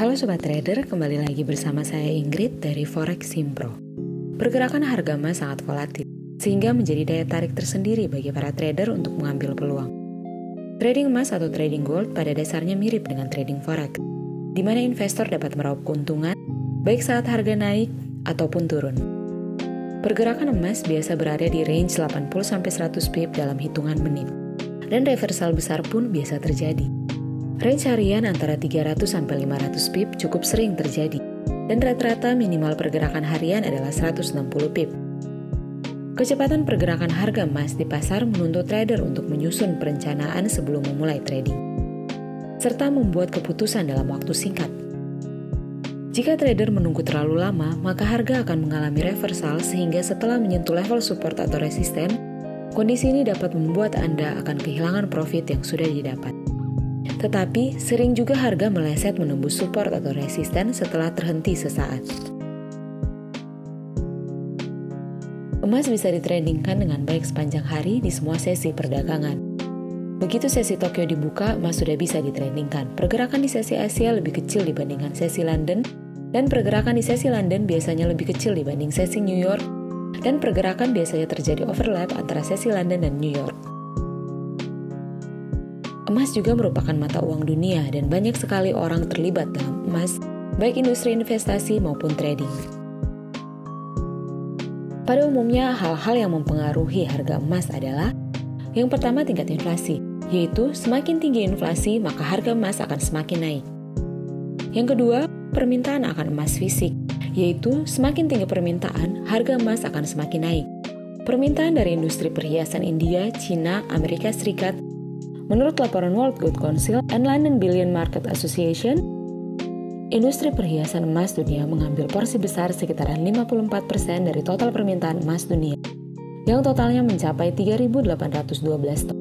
Halo Sobat Trader, kembali lagi bersama saya Ingrid dari Forex Simpro. Pergerakan harga emas sangat volatil, sehingga menjadi daya tarik tersendiri bagi para trader untuk mengambil peluang. Trading emas atau trading gold pada dasarnya mirip dengan trading forex, di mana investor dapat meraup keuntungan baik saat harga naik ataupun turun. Pergerakan emas biasa berada di range 80-100 pip dalam hitungan menit, dan reversal besar pun biasa terjadi. Range harian antara 300 sampai 500 pip cukup sering terjadi, dan rata-rata minimal pergerakan harian adalah 160 pip. Kecepatan pergerakan harga emas di pasar menuntut trader untuk menyusun perencanaan sebelum memulai trading, serta membuat keputusan dalam waktu singkat. Jika trader menunggu terlalu lama, maka harga akan mengalami reversal sehingga setelah menyentuh level support atau resisten, kondisi ini dapat membuat Anda akan kehilangan profit yang sudah didapat. Tetapi, sering juga harga meleset menembus support atau resisten setelah terhenti sesaat. Emas bisa ditrendingkan dengan baik sepanjang hari di semua sesi perdagangan. Begitu sesi Tokyo dibuka, emas sudah bisa ditrendingkan. Pergerakan di sesi Asia lebih kecil dibandingkan sesi London, dan pergerakan di sesi London biasanya lebih kecil dibanding sesi New York, dan pergerakan biasanya terjadi overlap antara sesi London dan New York. Emas juga merupakan mata uang dunia dan banyak sekali orang terlibat dalam emas, baik industri investasi maupun trading. Pada umumnya, hal-hal yang mempengaruhi harga emas adalah yang pertama tingkat inflasi, yaitu semakin tinggi inflasi maka harga emas akan semakin naik. Yang kedua, permintaan akan emas fisik, yaitu semakin tinggi permintaan, harga emas akan semakin naik. Permintaan dari industri perhiasan India, Cina, Amerika Serikat, Menurut laporan World Gold Council and London Billion Market Association, industri perhiasan emas dunia mengambil porsi besar sekitaran 54% dari total permintaan emas dunia, yang totalnya mencapai 3.812 ton.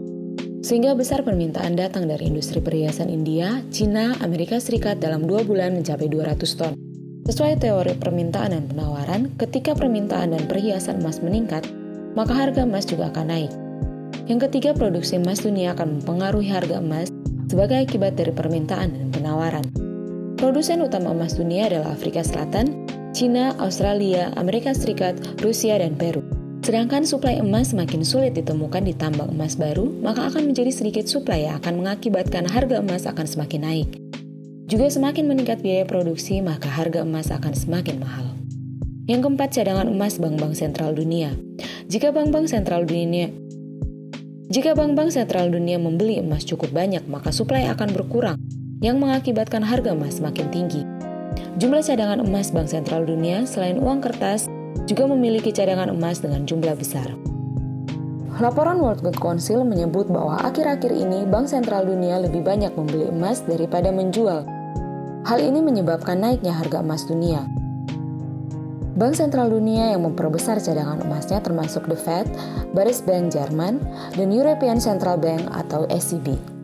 Sehingga besar permintaan datang dari industri perhiasan India, Cina, Amerika Serikat dalam dua bulan mencapai 200 ton. Sesuai teori permintaan dan penawaran, ketika permintaan dan perhiasan emas meningkat, maka harga emas juga akan naik. Yang ketiga, produksi emas dunia akan mempengaruhi harga emas sebagai akibat dari permintaan dan penawaran. Produsen utama emas dunia adalah Afrika Selatan, China, Australia, Amerika Serikat, Rusia, dan Peru. Sedangkan suplai emas semakin sulit ditemukan di tambang emas baru, maka akan menjadi sedikit suplai yang akan mengakibatkan harga emas akan semakin naik. Juga semakin meningkat biaya produksi, maka harga emas akan semakin mahal. Yang keempat, cadangan emas bank-bank sentral dunia. Jika bank-bank sentral dunia jika bank-bank sentral dunia membeli emas cukup banyak, maka suplai akan berkurang, yang mengakibatkan harga emas semakin tinggi. Jumlah cadangan emas bank sentral dunia selain uang kertas juga memiliki cadangan emas dengan jumlah besar. Laporan World Gold Council menyebut bahwa akhir-akhir ini bank sentral dunia lebih banyak membeli emas daripada menjual. Hal ini menyebabkan naiknya harga emas dunia. Bank Sentral Dunia yang memperbesar cadangan emasnya termasuk The Fed, Baris Bank Jerman, dan European Central Bank atau ECB.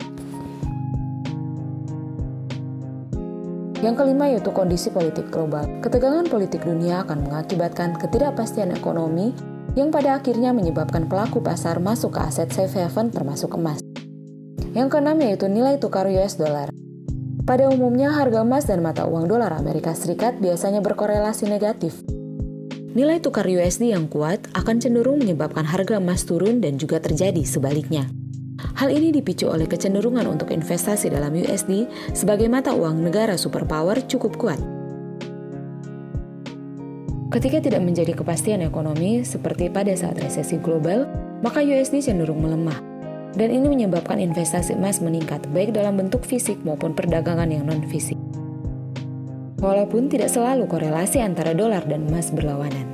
Yang kelima yaitu kondisi politik global. Ketegangan politik dunia akan mengakibatkan ketidakpastian ekonomi yang pada akhirnya menyebabkan pelaku pasar masuk ke aset safe haven termasuk emas. Yang keenam yaitu nilai tukar US dollar. Pada umumnya, harga emas dan mata uang dolar Amerika Serikat biasanya berkorelasi negatif nilai tukar USD yang kuat akan cenderung menyebabkan harga emas turun dan juga terjadi sebaliknya. Hal ini dipicu oleh kecenderungan untuk investasi dalam USD sebagai mata uang negara superpower cukup kuat. Ketika tidak menjadi kepastian ekonomi seperti pada saat resesi global, maka USD cenderung melemah. Dan ini menyebabkan investasi emas meningkat baik dalam bentuk fisik maupun perdagangan yang non-fisik walaupun tidak selalu korelasi antara dolar dan emas berlawanan.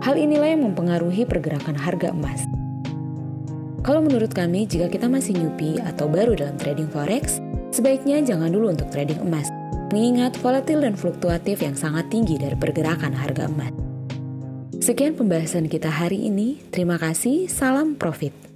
Hal inilah yang mempengaruhi pergerakan harga emas. Kalau menurut kami, jika kita masih newbie atau baru dalam trading forex, sebaiknya jangan dulu untuk trading emas, mengingat volatil dan fluktuatif yang sangat tinggi dari pergerakan harga emas. Sekian pembahasan kita hari ini. Terima kasih. Salam profit.